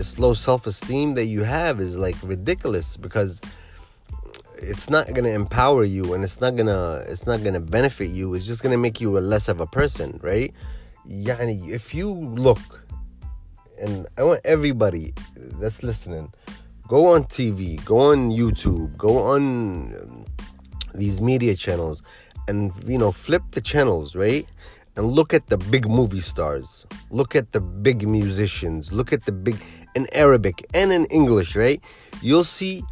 this low self-esteem that you have is like ridiculous because it's not gonna empower you and it's not gonna it's not gonna benefit you. It's just gonna make you a less of a person right? Yani if you look and i want everybody that's listening go on tv go on youtube go on um, these media channels and you know flip the channels right and look at the big movie stars. Look at the big musicians. Look at the big in arabic and in english right? You'll see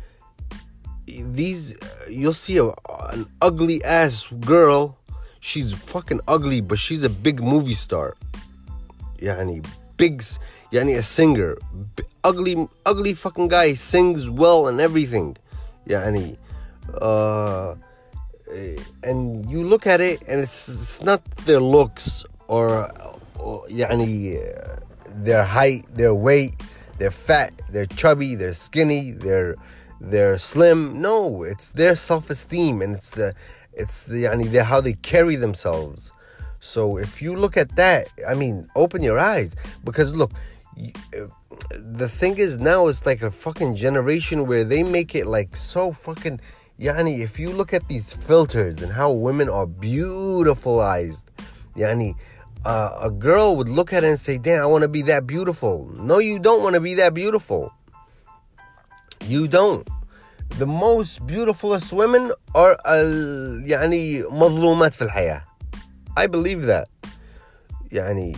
these you'll see a, an ugly ass girl. She's fucking ugly but she's a big movie star. Yani big yani a singer. B- ugly ugly fucking guy sings well and everything. Yani uh Eh, and you look at it and it's it's not their looks or, or yani their height their weight they're fat they're chubby they're skinny they're they're slim. No, it's their self-esteem and it's the it's the yani the, how they carry themselves. So if you look at that, I mean, open your eyes because look, eh, the thing is now it's like a fucking generation where they make it like so fucking yani if you look at these filters and how women are beautifulized yani uh, a girl would look at it and say damn i want to be that beautiful no you don't want to be that beautiful you don't. The most beautifulest women are يعني مظلومات في الحياة. I believe that. يعني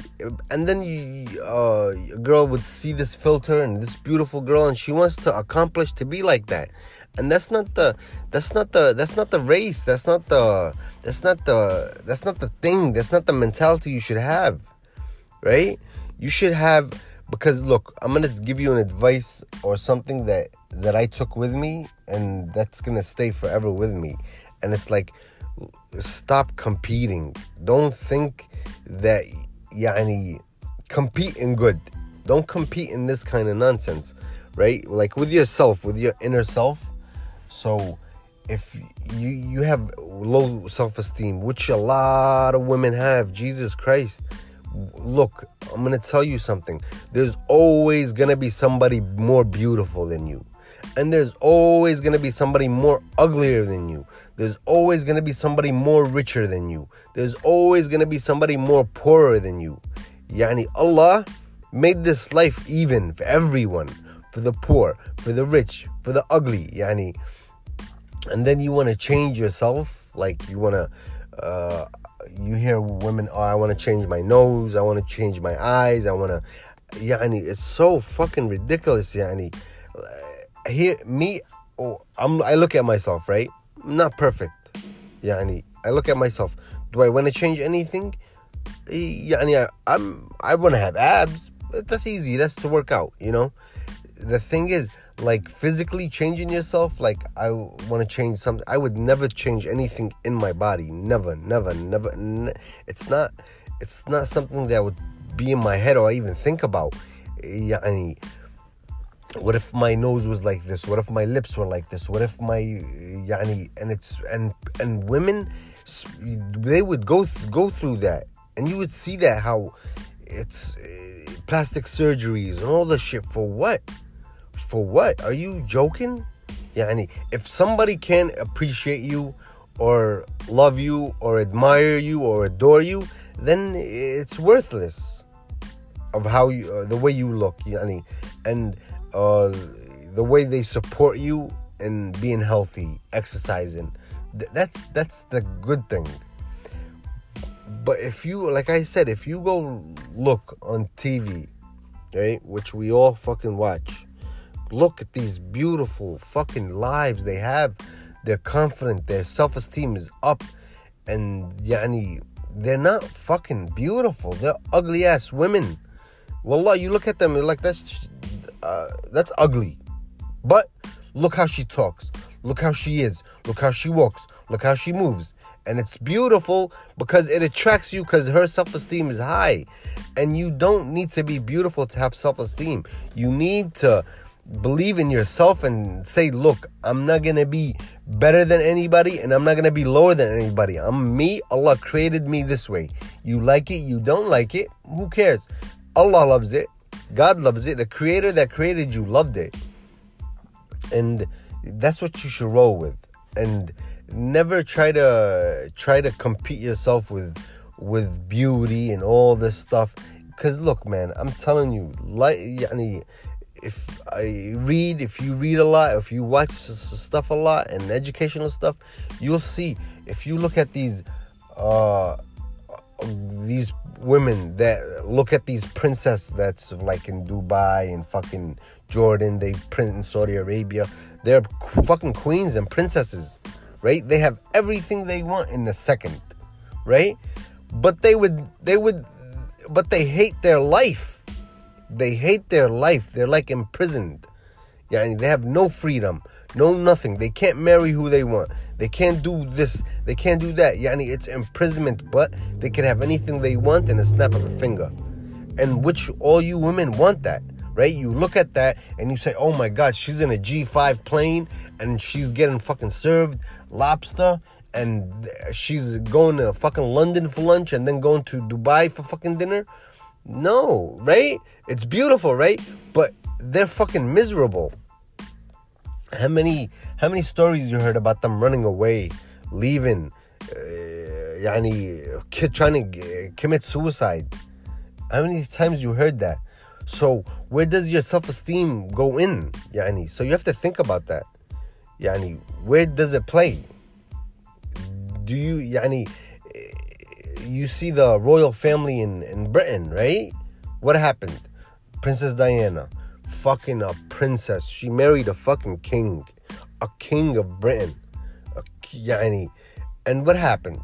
and then you, uh, a girl would see this filter and this beautiful girl and she wants to accomplish to be like that and that's not the that's not the that's not the race that's not the that's not the that's not the thing that's not the mentality you should have right you should have because look i'm gonna give you an advice or something that that i took with me and that's gonna stay forever with me and it's like stop competing don't think that yani compete in good don't compete in this kind of nonsense right like with yourself with your inner self so if you you have low self-esteem which a lot of women have jesus christ look, I'm gonna tell you something. There's always gonna be somebody more beautiful than you. And there's always gonna be somebody more uglier than you. There's always gonna be somebody more richer than you. There's always gonna be somebody more poorer than you. Yani Allah made this life even for everyone. For the poor, for the rich, for the ugly. Yani and then you wanna change yourself, like you wanna uh you hear women, oh, I want to change my nose, I want to change my eyes, I want to, yani, it's so fucking ridiculous, yani Here, me, oh, I'm, I look at myself, right? I'm not perfect, yani. I look at myself. Do I want to change anything? Yani, I, I'm, I want to have abs. But that's easy. That's to work out, you know. The thing is, like physically changing yourself like i want to change something i would never change anything in my body never never never ne- it's not it's not something that would be in my head or I even think about يعني what if my nose was like this? What if my lips were like this? What if my yani and it's and and women they would go th- go through that. And you would see that how it's uh, plastic surgeries and all the shit. For what? For what? Are you joking? Yani if somebody can appreciate you or love you or admire you or adore you then it's worthless of how you uh, the way you look yani. And uh, the way they support you in being healthy, exercising. Th- that's that's the good thing. But if you, like I said, if you go look on TV, right, which we all fucking watch, look at these beautiful fucking lives they have. They're confident, their self esteem is up, and yani, they're not fucking beautiful. They're ugly ass women. Wallah, you look at them, you're like, that's, uh, that's ugly. But look how she talks. Look how she is. Look how she walks. Look how she moves. And it's beautiful because it attracts you because her self esteem is high. And you don't need to be beautiful to have self esteem. You need to believe in yourself and say, look, I'm not gonna be better than anybody and I'm not gonna be lower than anybody. I'm me. Allah created me this way. You like it, you don't like it, who cares? Allah loves it. God loves it. The creator that created you loved it. And that's what you should roll with. And never try to try to compete yourself with with beauty and all this stuff. Cause look, man, I'm telling you, like, yani, if I read, if you read a lot, if you watch stuff a lot and educational stuff, you'll see. If you look at these, uh, these women that look at these princesses that's like in Dubai and fucking Jordan, they print in Saudi Arabia. They're fucking queens and princesses, right? They have everything they want in the second, right? But they would, they would, but they hate their life. They hate their life. They're like imprisoned. Yeah, and they have no freedom, no nothing. They can't marry who they want. They can't do this. They can't do that. Yani it's imprisonment, but they can have anything they want in a snap of a finger. And which all you women want that, right? You look at that and you say, "Oh my God, she's in a G5 plane and she's getting fucking served lobster." And she's going to fucking London for lunch and then going to Dubai for fucking dinner. No, right? It's beautiful, right? But they're fucking miserable. How many how many stories you heard about them running away, leaving, uh, يعني, trying to commit suicide? How many times you heard that? So where does your self-esteem go in? Yani, so you have to think about that. Yani, where does it play? Do you yani you see the royal family in, in Britain, right? What happened? Princess Diana, fucking a princess. She married a fucking king, a king of Britain. A, yani, and what happened?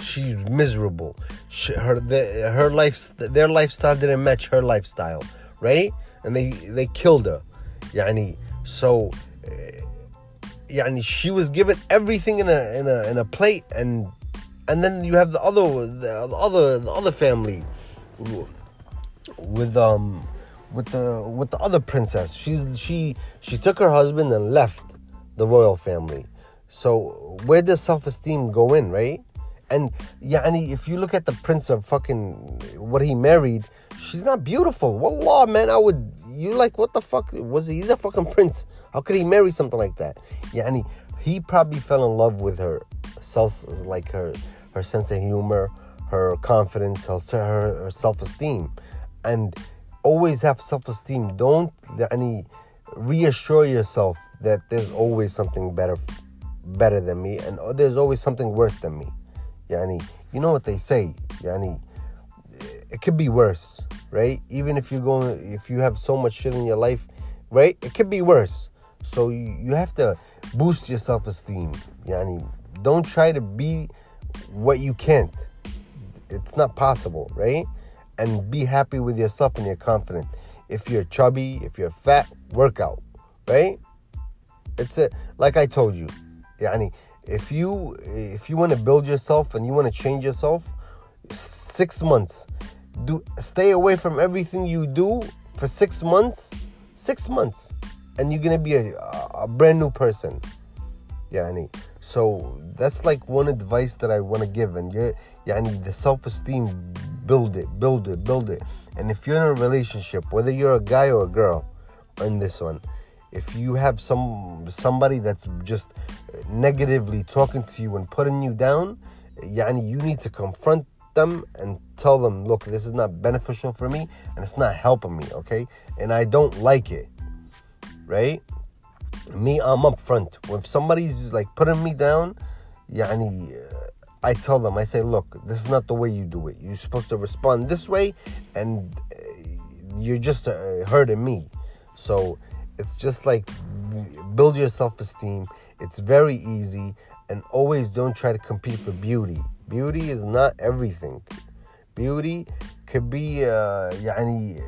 She's miserable. She, her the, her life their lifestyle didn't match her lifestyle, right? And they they killed her. Yani, so eh, yani she was given everything in a in a in a plate and and then you have the other the other the other family with um with the with the other princess. She's she she took her husband and left the royal family. So where does self-esteem go in right? And yani if you look at the prince of fucking what he married she's not beautiful. Wallah man i would you like what the fuck? Was he he's a fucking prince. How could he marry something like that? Yeah, yani he probably fell in love with her self like her her sense of humor, her confidence, her, her self-esteem, and always have self-esteem. Don't any reassure yourself that there's always something better, better than me, and there's always something worse than me. Yani, you know what they say, yani, it could be worse, right? Even if you're going, if you have so much shit in your life, right? It could be worse. So you, you have to boost your self-esteem. Yani, don't try to be what you can't. It's not possible, right? And be happy with yourself and you're confident. If you're chubby, if you're fat, work out, right? It's a like I told you. Yani, if you if you want to build yourself and you want to change yourself, six months. Do stay away from everything you do for six months. Six months, and you're gonna be a, a brand new person. Yani, so that's like one advice that I want to give. And you're, yani, the self esteem, build it, build it, build it. And if you're in a relationship, whether you're a guy or a girl, in this one, if you have some somebody that's just negatively talking to you and putting you down, yani, you need to confront them and tell them, look, this is not beneficial for me and it's not helping me, okay? And I don't like it, right? me, I'm up front. When somebody's like putting me down, yani, I tell them, I say, look, this is not the way you do it. You're supposed to respond this way, and uh, you're just uh, hurting me. So it's just like build your self esteem. It's very easy, and always don't try to compete for beauty. Beauty is not everything. Beauty could be, uh, yani,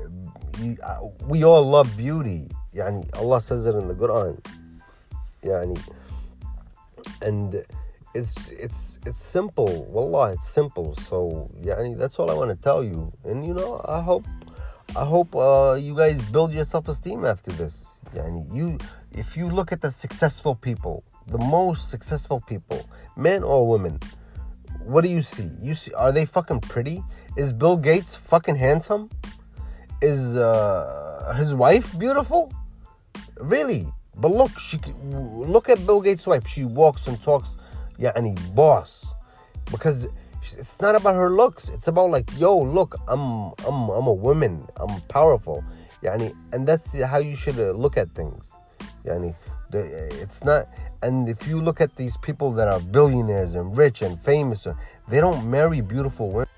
uh, we all love beauty. يعني Allah says it in the Quran يعني and it's it's it's simple. Wallah it's simple. So yeah, that's all i want to tell you. And you know i hope i hope uh, you guys build your self-esteem after this. Yeah, you if you look at the successful people the most successful people men or women what do you see? You see are they fucking pretty? Is bill gates fucking handsome? Is uh, his wife beautiful? Really? But look she look at bill gates wife. She walks and talks any boss, because it's not about her looks. It's about like, yo, look, I'm I'm I'm a woman. I'm powerful. Yani, and that's how you should uh, look at things. Yani, it's not. And if you look at these people that are billionaires and rich and famous, they don't marry beautiful women.